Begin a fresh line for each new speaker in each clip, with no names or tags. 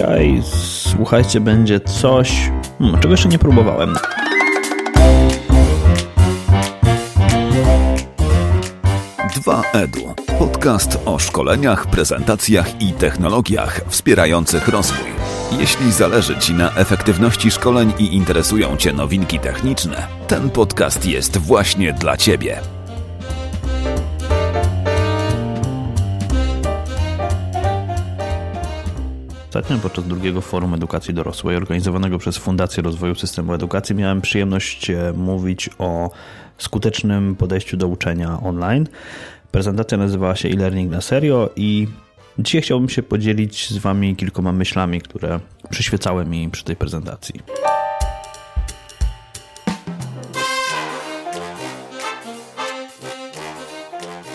Dzisiaj słuchajcie, będzie coś, hmm, czego jeszcze nie próbowałem.
Dwa Edu. Podcast o szkoleniach, prezentacjach i technologiach wspierających rozwój. Jeśli zależy Ci na efektywności szkoleń i interesują Cię nowinki techniczne, ten podcast jest właśnie dla Ciebie.
Ostatnio podczas drugiego forum edukacji dorosłej organizowanego przez Fundację Rozwoju Systemu Edukacji miałem przyjemność e, mówić o skutecznym podejściu do uczenia online. Prezentacja nazywała się e-learning na serio i dzisiaj chciałbym się podzielić z Wami kilkoma myślami, które przyświecały mi przy tej prezentacji.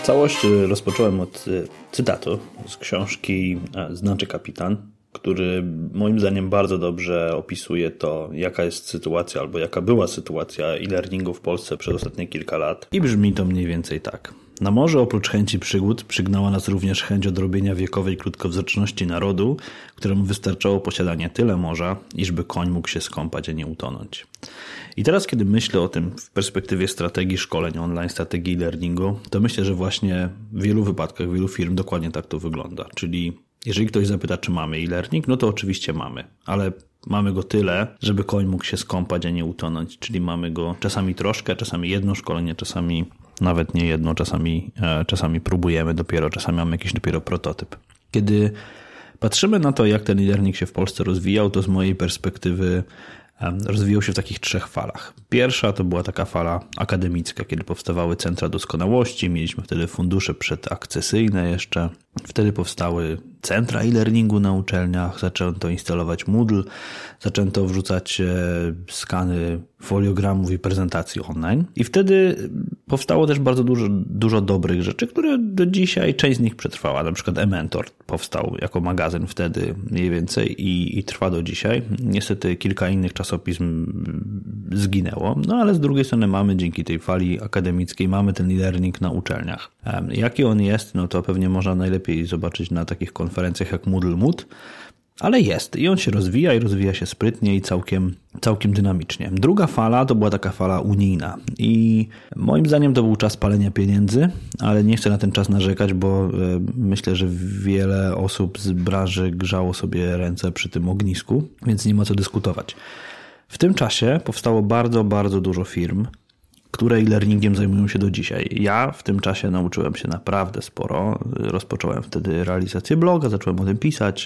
Całość e, rozpocząłem od e, cytatu z książki Znaczy Kapitan który moim zdaniem bardzo dobrze opisuje to, jaka jest sytuacja albo jaka była sytuacja e-learningu w Polsce przez ostatnie kilka lat. I brzmi to mniej więcej tak. Na morze oprócz chęci przygód przygnała nas również chęć odrobienia wiekowej krótkowzroczności narodu, któremu wystarczało posiadanie tyle morza, iżby koń mógł się skąpać, a nie utonąć. I teraz, kiedy myślę o tym w perspektywie strategii szkoleń online, strategii e-learningu, to myślę, że właśnie w wielu wypadkach, wielu firm dokładnie tak to wygląda. Czyli jeżeli ktoś zapyta, czy mamy e-learning, no to oczywiście mamy, ale mamy go tyle, żeby koń mógł się skąpać, a nie utonąć. Czyli mamy go czasami troszkę, czasami jedno szkolenie, czasami nawet nie jedno, czasami, e, czasami próbujemy dopiero, czasami mamy jakiś dopiero prototyp. Kiedy patrzymy na to, jak ten e-learning się w Polsce rozwijał, to z mojej perspektywy rozwijał się w takich trzech falach. Pierwsza to była taka fala akademicka, kiedy powstawały centra doskonałości, mieliśmy wtedy fundusze przedakcesyjne jeszcze. Wtedy powstały centra e-learningu na uczelniach, zaczęto instalować Moodle, zaczęto wrzucać e, skany foliogramów i prezentacji online. I wtedy powstało też bardzo dużo, dużo dobrych rzeczy, które do dzisiaj część z nich przetrwała. Na przykład e-mentor powstał jako magazyn wtedy mniej więcej i, i trwa do dzisiaj. Niestety kilka innych czasopism zginęło, no ale z drugiej strony mamy dzięki tej fali akademickiej, mamy ten e-learning na uczelniach. Jaki on jest, no to pewnie można najlepiej zobaczyć na takich konferencjach jak Moodle Mood, ale jest i on się rozwija i rozwija się sprytnie i całkiem, całkiem dynamicznie. Druga fala to była taka fala unijna i moim zdaniem to był czas palenia pieniędzy, ale nie chcę na ten czas narzekać, bo myślę, że wiele osób z branży grzało sobie ręce przy tym ognisku, więc nie ma co dyskutować. W tym czasie powstało bardzo, bardzo dużo firm, które e-learningiem zajmują się do dzisiaj. Ja w tym czasie nauczyłem się naprawdę sporo. Rozpocząłem wtedy realizację bloga, zacząłem o tym pisać,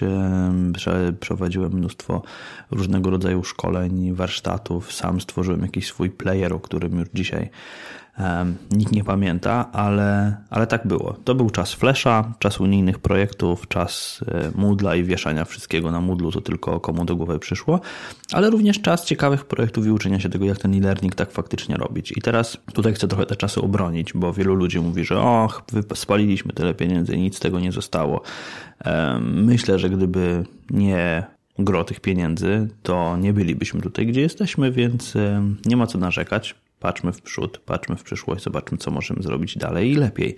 prowadziłem mnóstwo różnego rodzaju szkoleń, warsztatów, sam stworzyłem jakiś swój player, o którym już dzisiaj nikt nie pamięta, ale, ale tak było. To był czas Flasha, czas unijnych projektów, czas e, Moodla i wieszania wszystkiego na Moodlu, to tylko komu do głowy przyszło, ale również czas ciekawych projektów i uczenia się tego, jak ten e-learning tak faktycznie robić. I teraz tutaj chcę trochę te czasy obronić, bo wielu ludzi mówi, że och, spaliliśmy tyle pieniędzy nic z tego nie zostało. Myślę, że gdyby nie gro tych pieniędzy, to nie bylibyśmy tutaj, gdzie jesteśmy, więc nie ma co narzekać. Patrzmy w przód, patrzmy w przyszłość, zobaczmy, co możemy zrobić dalej i lepiej.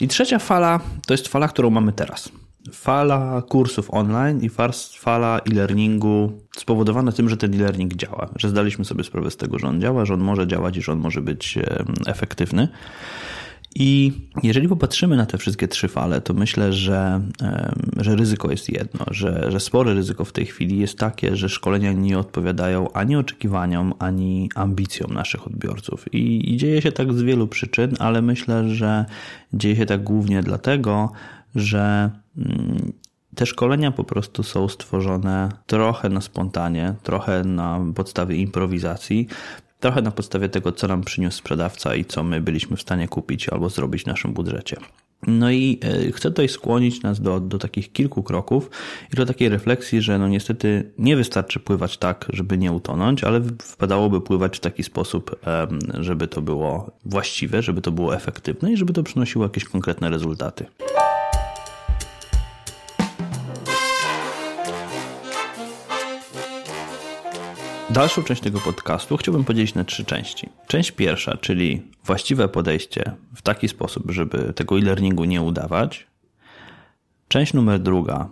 I trzecia fala to jest fala, którą mamy teraz. Fala kursów online i fala e-learningu spowodowana tym, że ten e-learning działa, że zdaliśmy sobie sprawę z tego, że on działa, że on może działać i że on może być efektywny. I jeżeli popatrzymy na te wszystkie trzy fale, to myślę, że, że ryzyko jest jedno, że, że spore ryzyko w tej chwili jest takie, że szkolenia nie odpowiadają ani oczekiwaniom, ani ambicjom naszych odbiorców. I, I dzieje się tak z wielu przyczyn, ale myślę, że dzieje się tak głównie dlatego, że mm, te szkolenia po prostu są stworzone trochę na spontanie, trochę na podstawie improwizacji, Trochę na podstawie tego, co nam przyniósł sprzedawca i co my byliśmy w stanie kupić albo zrobić w naszym budżecie. No i e, chcę tutaj skłonić nas do, do takich kilku kroków i do takiej refleksji, że no niestety nie wystarczy pływać tak, żeby nie utonąć, ale wpadałoby pływać w taki sposób, żeby to było właściwe, żeby to było efektywne i żeby to przynosiło jakieś konkretne rezultaty. Dalszą część tego podcastu chciałbym podzielić na trzy części. Część pierwsza, czyli właściwe podejście w taki sposób, żeby tego e-learningu nie udawać. Część numer druga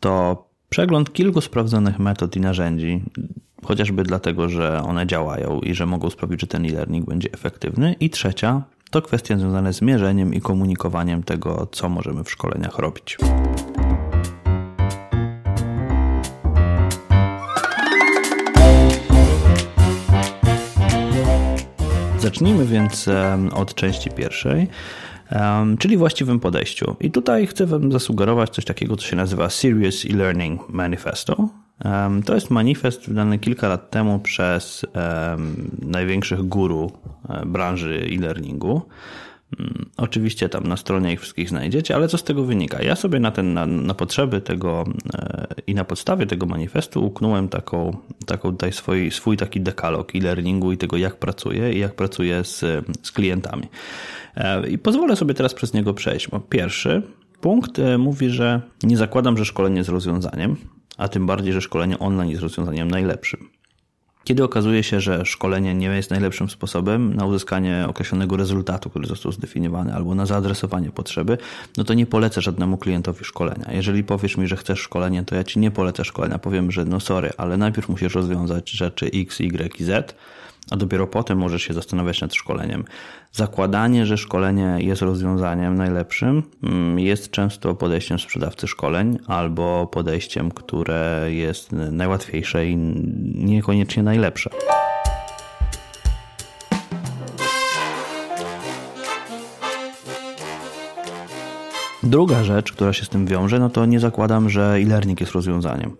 to Przegląd kilku sprawdzonych metod i narzędzi, chociażby dlatego, że one działają i że mogą sprawić, że ten e-learning będzie efektywny. I trzecia to kwestie związane z mierzeniem i komunikowaniem tego, co możemy w szkoleniach robić. Zacznijmy więc od części pierwszej, czyli właściwym podejściu. I tutaj chcę Wam zasugerować coś takiego, co się nazywa Serious E-Learning Manifesto. To jest manifest wydany kilka lat temu przez największych guru e, branży e-learningu. Mm, oczywiście tam na stronie ich wszystkich znajdziecie, ale co z tego wynika? Ja sobie na, ten, na, na potrzeby tego e, i na podstawie tego manifestu uknąłem taką, taką tutaj swój, swój taki dekalog e-learningu i tego, jak pracuję i jak pracuję z, z klientami. E, I pozwolę sobie teraz przez niego przejść. Bo pierwszy punkt mówi, że nie zakładam, że szkolenie jest rozwiązaniem a tym bardziej, że szkolenie online jest rozwiązaniem najlepszym. Kiedy okazuje się, że szkolenie nie jest najlepszym sposobem na uzyskanie określonego rezultatu, który został zdefiniowany, albo na zaadresowanie potrzeby, no to nie polecę żadnemu klientowi szkolenia. Jeżeli powiesz mi, że chcesz szkolenie, to ja ci nie polecę szkolenia. Powiem, że no sorry, ale najpierw musisz rozwiązać rzeczy X, Y i Z, a dopiero potem możesz się zastanawiać nad szkoleniem. Zakładanie, że szkolenie jest rozwiązaniem najlepszym, mm, jest często podejściem sprzedawcy szkoleń albo podejściem, które jest najłatwiejsze i niekoniecznie najlepsze. Druga rzecz, która się z tym wiąże, no to nie zakładam, że e-learning jest rozwiązaniem.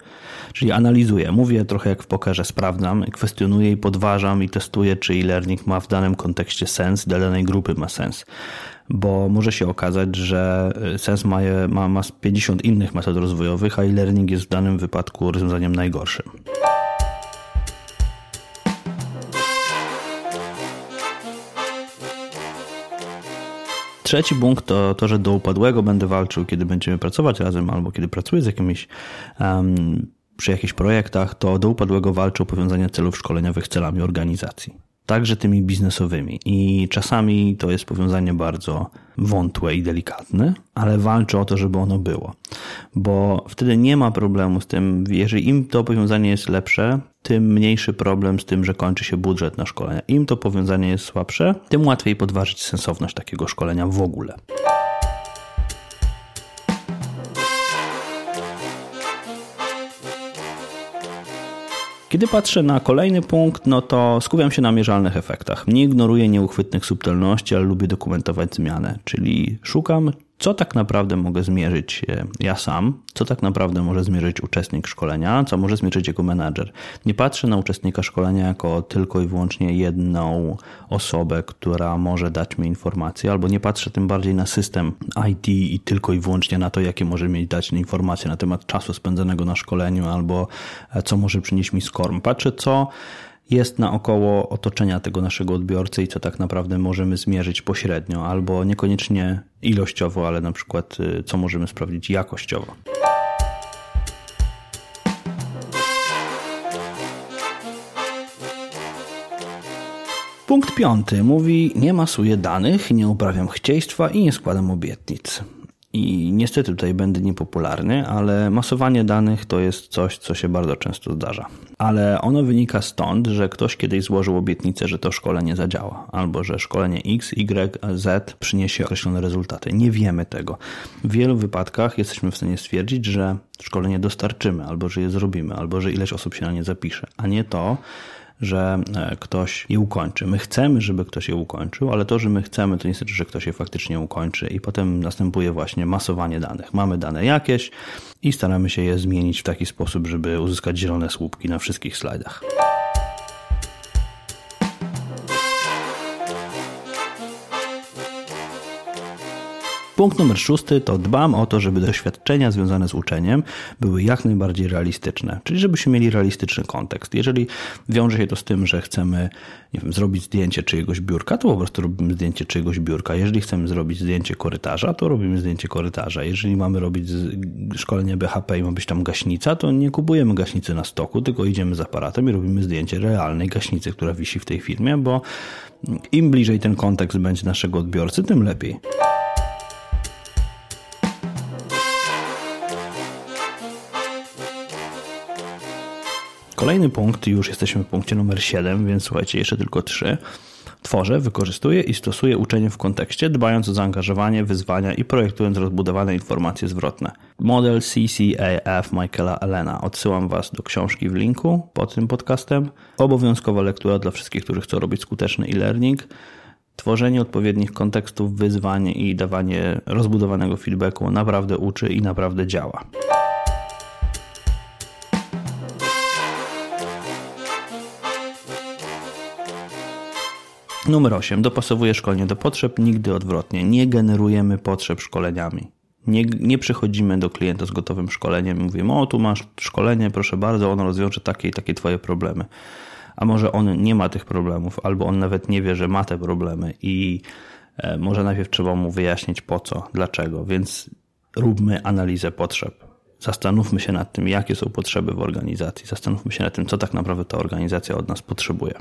Czyli analizuję, mówię trochę jak w pokerze, sprawdzam, kwestionuję i podważam i testuję, czy e-learning ma w danym kontekście sens, dla danej grupy ma sens. Bo może się okazać, że y, sens ma, ma, ma 50 innych metod rozwojowych, a e-learning jest w danym wypadku rozwiązaniem najgorszym. Trzeci punkt to to, że do upadłego będę walczył, kiedy będziemy pracować razem albo kiedy pracuję z jakimiś um, przy jakichś projektach, to do upadłego walczy o powiązanie celów szkoleniowych z celami organizacji. Także tymi biznesowymi. I czasami to jest powiązanie bardzo wątłe i delikatne, ale walczy o to, żeby ono było. Bo wtedy nie ma problemu z tym, jeżeli im to powiązanie jest lepsze, tym mniejszy problem z tym, że kończy się budżet na szkolenia. Im to powiązanie jest słabsze, tym łatwiej podważyć sensowność takiego szkolenia w ogóle. Kiedy patrzę na kolejny punkt, no to skupiam się na mierzalnych efektach. Nie ignoruję nieuchwytnych subtelności, ale lubię dokumentować zmianę, czyli szukam co tak naprawdę mogę zmierzyć e, ja sam, co tak naprawdę może zmierzyć uczestnik szkolenia, co może zmierzyć jego menadżer. Nie patrzę na uczestnika szkolenia jako tylko i wyłącznie jedną osobę, która może dać mi informacje, albo nie patrzę tym bardziej na system IT i tylko i wyłącznie na to, jakie może mieć dać informacje na temat czasu spędzonego na szkoleniu, albo e, co może przynieść mi SCORM. Patrzę, co jest naokoło otoczenia tego naszego odbiorcy i co tak naprawdę możemy zmierzyć pośrednio, albo niekoniecznie ilościowo, ale na przykład y, co możemy sprawdzić jakościowo. Punkt piąty mówi: Nie masuję danych, nie uprawiam chcieństwa i nie składam obietnic. I niestety tutaj będę niepopularny, ale masowanie danych to jest coś, co się bardzo często zdarza. Ale ono wynika stąd, że ktoś kiedyś złożył obietnicę, że to szkolenie zadziała, albo że szkolenie X, Y, Z przyniesie określone rezultaty. Nie wiemy tego. W wielu wypadkach jesteśmy w stanie stwierdzić, że szkolenie dostarczymy, albo że je zrobimy, albo że ileś osób się na nie zapisze, a nie to, że e, ktoś je ukończy. My chcemy, żeby ktoś je ukończył, ale to, że my chcemy, to nie znaczy, że ktoś je faktycznie ukończy i potem następuje właśnie masowanie danych. Mamy dane jakieś i staramy się je zmienić w taki sposób, żeby uzyskać zielone słupki na wszystkich slajdach. Punkt numer szósty to dbam o to, żeby doświadczenia związane z uczeniem były jak najbardziej realistyczne, czyli żebyśmy mieli realistyczny kontekst. Jeżeli wiąże się to z tym, że chcemy nie wiem, zrobić zdjęcie czyjegoś biurka, to po prostu robimy zdjęcie czyjegoś biurka. Jeżeli chcemy zrobić zdjęcie korytarza, to robimy zdjęcie korytarza. Jeżeli mamy robić szkolenie BHP i ma być tam gaśnica, to nie kupujemy gaśnicy na stoku, tylko idziemy z aparatem i robimy zdjęcie realnej gaśnicy, która wisi w tej firmie, bo im bliżej ten kontekst będzie naszego odbiorcy, tym lepiej. Kolejny punkt, już jesteśmy w punkcie numer 7, więc słuchajcie, jeszcze tylko 3. Tworzę, wykorzystuję i stosuję uczenie w kontekście, dbając o zaangażowanie, wyzwania i projektując rozbudowane informacje zwrotne. Model CCAF Michaela Elena. Odsyłam Was do książki w linku pod tym podcastem. Obowiązkowa lektura dla wszystkich, którzy chcą robić skuteczny e-learning. Tworzenie odpowiednich kontekstów, wyzwań i dawanie rozbudowanego feedbacku naprawdę uczy i naprawdę działa. Numer 8. Dopasowuje szkolenie do potrzeb, nigdy odwrotnie. Nie generujemy potrzeb szkoleniami. Nie, nie przychodzimy do klienta z gotowym szkoleniem i mówimy, o tu masz szkolenie, proszę bardzo, ono rozwiąże takie i takie twoje problemy. A może on nie ma tych problemów, albo on nawet nie wie, że ma te problemy i e, może najpierw trzeba mu wyjaśnić po co, dlaczego. Więc róbmy analizę potrzeb. Zastanówmy się nad tym, jakie są potrzeby w organizacji. Zastanówmy się nad tym, co tak naprawdę ta organizacja od nas potrzebuje.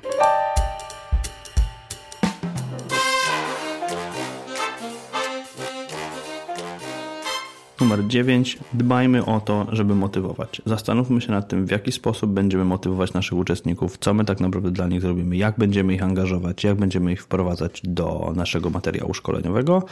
Numer 9. Dbajmy o to, żeby motywować. Zastanówmy się nad tym, w jaki sposób będziemy motywować naszych uczestników, co my tak naprawdę dla nich zrobimy, jak będziemy ich angażować, jak będziemy ich wprowadzać do naszego materiału szkoleniowego.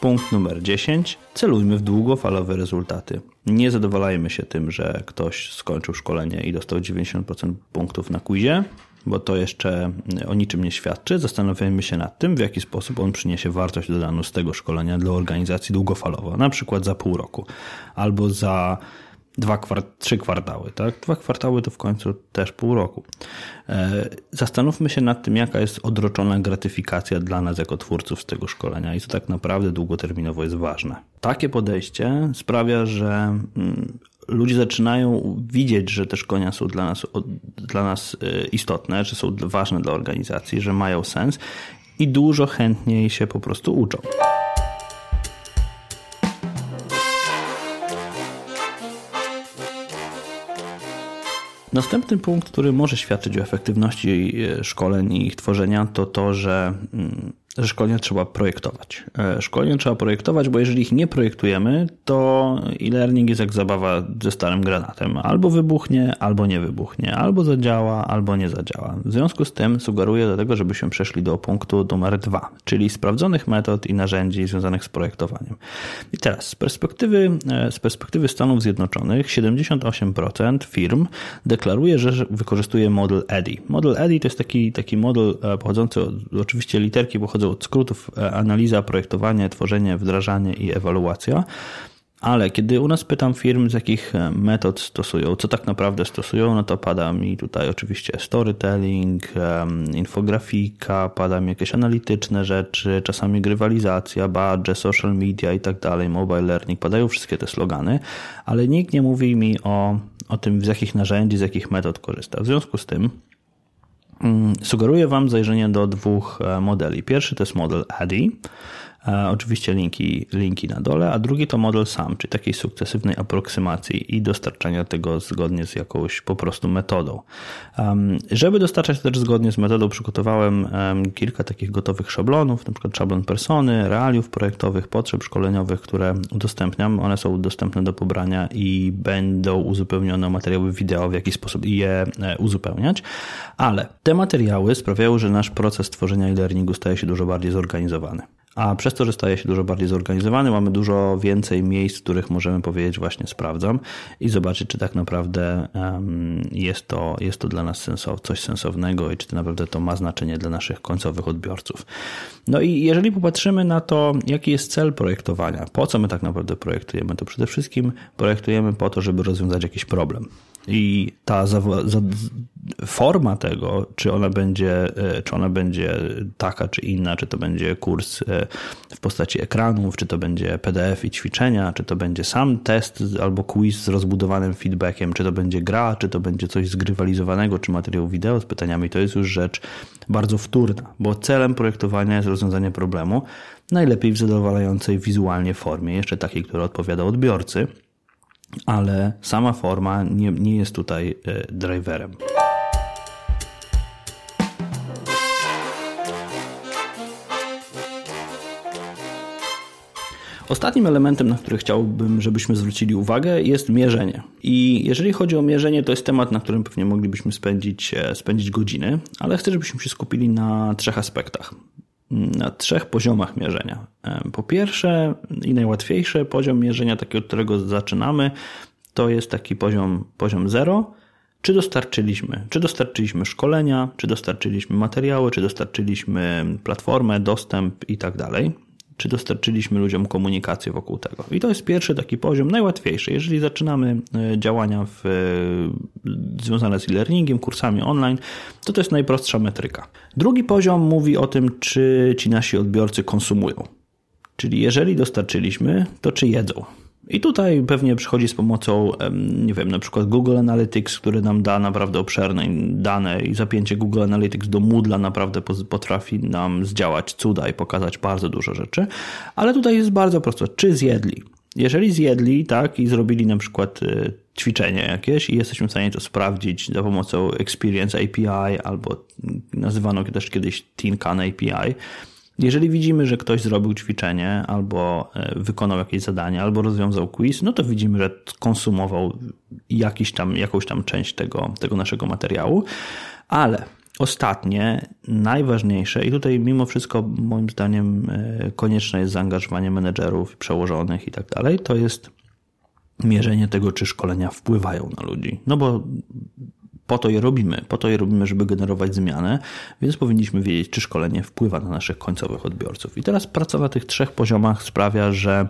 Punkt numer 10. Celujmy w długofalowe rezultaty. Nie zadowalajmy się tym, że ktoś skończył szkolenie i dostał 90% punktów na quizie bo to jeszcze o niczym nie świadczy. Zastanawiajmy się nad tym, w jaki sposób on przyniesie wartość dodaną z tego szkolenia dla organizacji długofalowo, na przykład za pół roku albo za dwa, trzy kwartały. Tak? Dwa kwartały to w końcu też pół roku. E, zastanówmy się nad tym, jaka jest odroczona gratyfikacja dla nas jako twórców z tego szkolenia i to tak naprawdę długoterminowo jest ważne. Takie podejście sprawia, że mm, ludzie zaczynają widzieć, że te szkolenia są dla nas, dla nas e, istotne, że są ważne dla organizacji, że mają sens i dużo chętniej się po prostu uczą. Następny punkt, który może świadczyć o efektywności e, szkoleń i ich tworzenia, to to, że mm, że szkolenia trzeba projektować. E, szkolenia trzeba projektować, bo jeżeli ich nie projektujemy, to e-learning jest jak zabawa ze starym granatem. Albo wybuchnie, albo nie wybuchnie. Albo zadziała, albo nie zadziała. W związku z tym sugeruję do tego, żebyśmy przeszli do punktu numer dwa, czyli sprawdzonych metod i narzędzi związanych z projektowaniem. I teraz z perspektywy, e, z perspektywy Stanów Zjednoczonych 78% firm deklaruje, że wykorzystuje model EDI. Model EDI to jest taki, taki model pochodzący od, oczywiście literki pochodzą od skrótów e, analiza, projektowanie, tworzenie, wdrażanie i ewaluacja. Ale kiedy u nas pytam firm, z jakich e, metod stosują, co tak naprawdę stosują, no to pada mi tutaj oczywiście storytelling, infografika, pada mi jakieś analityczne rzeczy, czasami grywalizacja, badge, social media i tak dalej, mobile learning, padają wszystkie te slogany, ale nikt nie mówi mi o, o tym, z jakich narzędzi, z jakich metod korzysta. W związku z tym sugeruję Wam zajrzenie do dwóch e, modeli. Pierwszy to jest model ADI, E, oczywiście linki, linki na dole, a drugi to model SAM, czyli takiej sukcesywnej aproksymacji i dostarczania tego zgodnie z jakąś po prostu metodą. Żeby dostarczać to też zgodnie z metodą, przygotowałem kilka takich gotowych szablonów, przykład szablon persony, realiów projektowych, potrzeb szkoleniowych, które udostępniam. One są dostępne do pobrania i będą uzupełnione o materiały wideo, w jaki sposób je e, uzupełniać, ale te materiały sprawiają, że nasz proces tworzenia e-learningu staje się dużo bardziej zorganizowany a przez to, że staje się dużo bardziej zorganizowany, mamy dużo więcej miejsc, w których możemy powiedzieć właśnie sprawdzam i zobaczyć, czy tak naprawdę jest to, jest to dla nas sensow, coś sensownego i czy to naprawdę to ma znaczenie dla naszych końcowych odbiorców. No i jeżeli popatrzymy na to, jaki jest cel projektowania, po co my tak naprawdę projektujemy, to przede wszystkim projektujemy po to, żeby rozwiązać jakiś problem. I ta forma tego, czy ona będzie, e, czy ona będzie taka, czy inna, czy to będzie kurs e, w postaci ekranów, czy to będzie PDF i ćwiczenia, czy to będzie sam test albo quiz z rozbudowanym feedbackiem, czy to będzie gra, czy to będzie coś zgrywalizowanego, czy materiał wideo z pytaniami, to jest już rzecz bardzo wtórna, bo celem projektowania jest rozwiązanie problemu, najlepiej w zadowalającej wizualnie formie, jeszcze takiej, która odpowiada odbiorcy ale sama forma nie, nie jest tutaj e, driverem. Ostatnim elementem, na który chciałbym, żebyśmy zwrócili uwagę, jest mierzenie. I jeżeli chodzi o mierzenie, to jest temat, na którym pewnie moglibyśmy spędzić, e, spędzić godziny, ale chcę, żebyśmy się skupili na trzech aspektach. Na trzech poziomach mierzenia. E, po pierwsze i najłatwiejszy poziom mierzenia, taki od którego zaczynamy, to jest taki poziom, poziom zero, czy dostarczyliśmy, czy dostarczyliśmy szkolenia, czy dostarczyliśmy materiały, czy dostarczyliśmy platformę, dostęp i tak dalej czy dostarczyliśmy ludziom komunikację wokół tego. I to jest pierwszy taki poziom, najłatwiejszy. Jeżeli zaczynamy e, działania w, e, związane z e-learningiem, kursami online, to to jest najprostsza metryka. Drugi poziom mówi o tym, czy ci nasi odbiorcy konsumują. Czyli jeżeli dostarczyliśmy, to czy jedzą. I tutaj pewnie przychodzi z pomocą, nie wiem, na przykład Google Analytics, który nam da naprawdę obszerne dane i zapięcie Google Analytics do Moodla naprawdę potrafi nam zdziałać cuda i pokazać bardzo dużo rzeczy. Ale tutaj jest bardzo prosto. Czy zjedli? Jeżeli zjedli, tak, i zrobili na przykład y, ćwiczenie jakieś i jesteśmy w stanie to sprawdzić za pomocą Experience API albo nazywano też kiedyś Tinkan API, jeżeli widzimy, że ktoś zrobił ćwiczenie, albo e, wykonał jakieś zadanie, albo rozwiązał quiz, no to widzimy, że konsumował jakiś tam, jakąś tam część tego, tego naszego materiału. Ale ostatnie, najważniejsze, i tutaj mimo wszystko moim zdaniem e, konieczne jest zaangażowanie menedżerów, przełożonych i tak dalej, to jest mierzenie tego, czy szkolenia wpływają na ludzi. No bo po to je robimy, po to je robimy, żeby generować zmianę, więc powinniśmy wiedzieć, czy szkolenie wpływa na naszych końcowych odbiorców. I teraz praca na tych trzech poziomach sprawia, że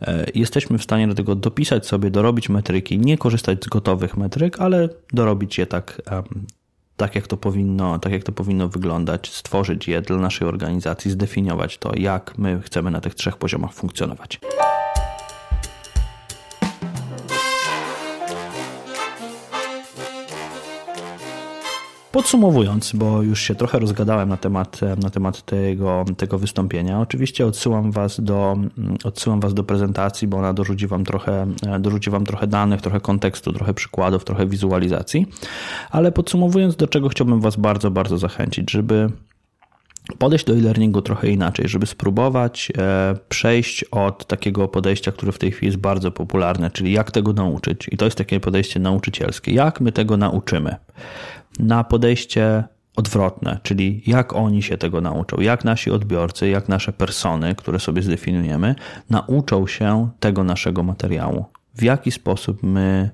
e, jesteśmy w stanie do tego dopisać sobie, dorobić metryki, nie korzystać z gotowych metryk, ale dorobić je tak, tak jak to powinno, tak jak to powinno wyglądać, stworzyć je dla naszej organizacji, zdefiniować to, jak my chcemy na tych trzech poziomach funkcjonować. Podsumowując, bo już się trochę rozgadałem na temat, na temat tego, tego wystąpienia, oczywiście odsyłam was, do, odsyłam was do prezentacji, bo ona dorzuci wam, trochę, dorzuci wam trochę danych, trochę kontekstu, trochę przykładów, trochę wizualizacji. Ale podsumowując, do czego chciałbym was bardzo, bardzo zachęcić, żeby podejść do e-learningu trochę inaczej, żeby spróbować e, przejść od takiego podejścia, które w tej chwili jest bardzo popularne, czyli jak tego nauczyć. I to jest takie podejście nauczycielskie. Jak my tego nauczymy? Na podejście odwrotne, czyli jak oni się tego nauczą, jak nasi odbiorcy, jak nasze persony, które sobie zdefiniujemy, nauczą się tego naszego materiału. W jaki sposób my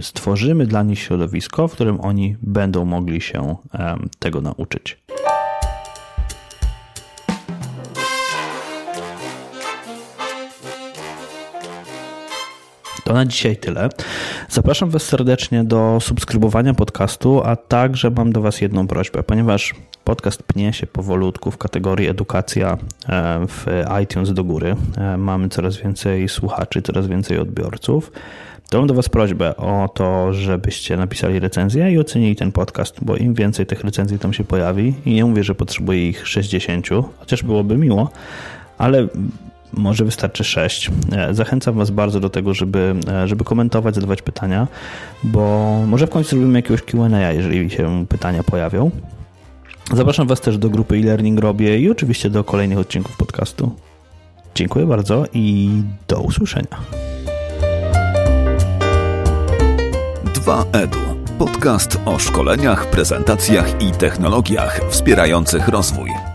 stworzymy dla nich środowisko, w którym oni będą mogli się tego nauczyć. To na dzisiaj tyle. Zapraszam Was serdecznie do subskrybowania podcastu, a także mam do Was jedną prośbę, ponieważ podcast pnie się powolutku w kategorii edukacja e, w iTunes do góry. E, mamy coraz więcej słuchaczy, coraz więcej odbiorców. To mam do Was prośbę o to, żebyście napisali recenzję i ocenili ten podcast, bo im więcej tych recenzji tam się pojawi, i nie mówię, że potrzebuję ich 60, chociaż byłoby miło, ale może wystarczy 6. E, zachęcam Was bardzo do tego, żeby, e, żeby komentować, zadawać pytania, bo może w końcu zrobimy jakiegoś QA, jeżeli się pytania pojawią. Zapraszam Was też do grupy e-learning robię i oczywiście do kolejnych odcinków podcastu. Dziękuję bardzo i do usłyszenia.
2EDU. Podcast o szkoleniach, prezentacjach i technologiach wspierających rozwój.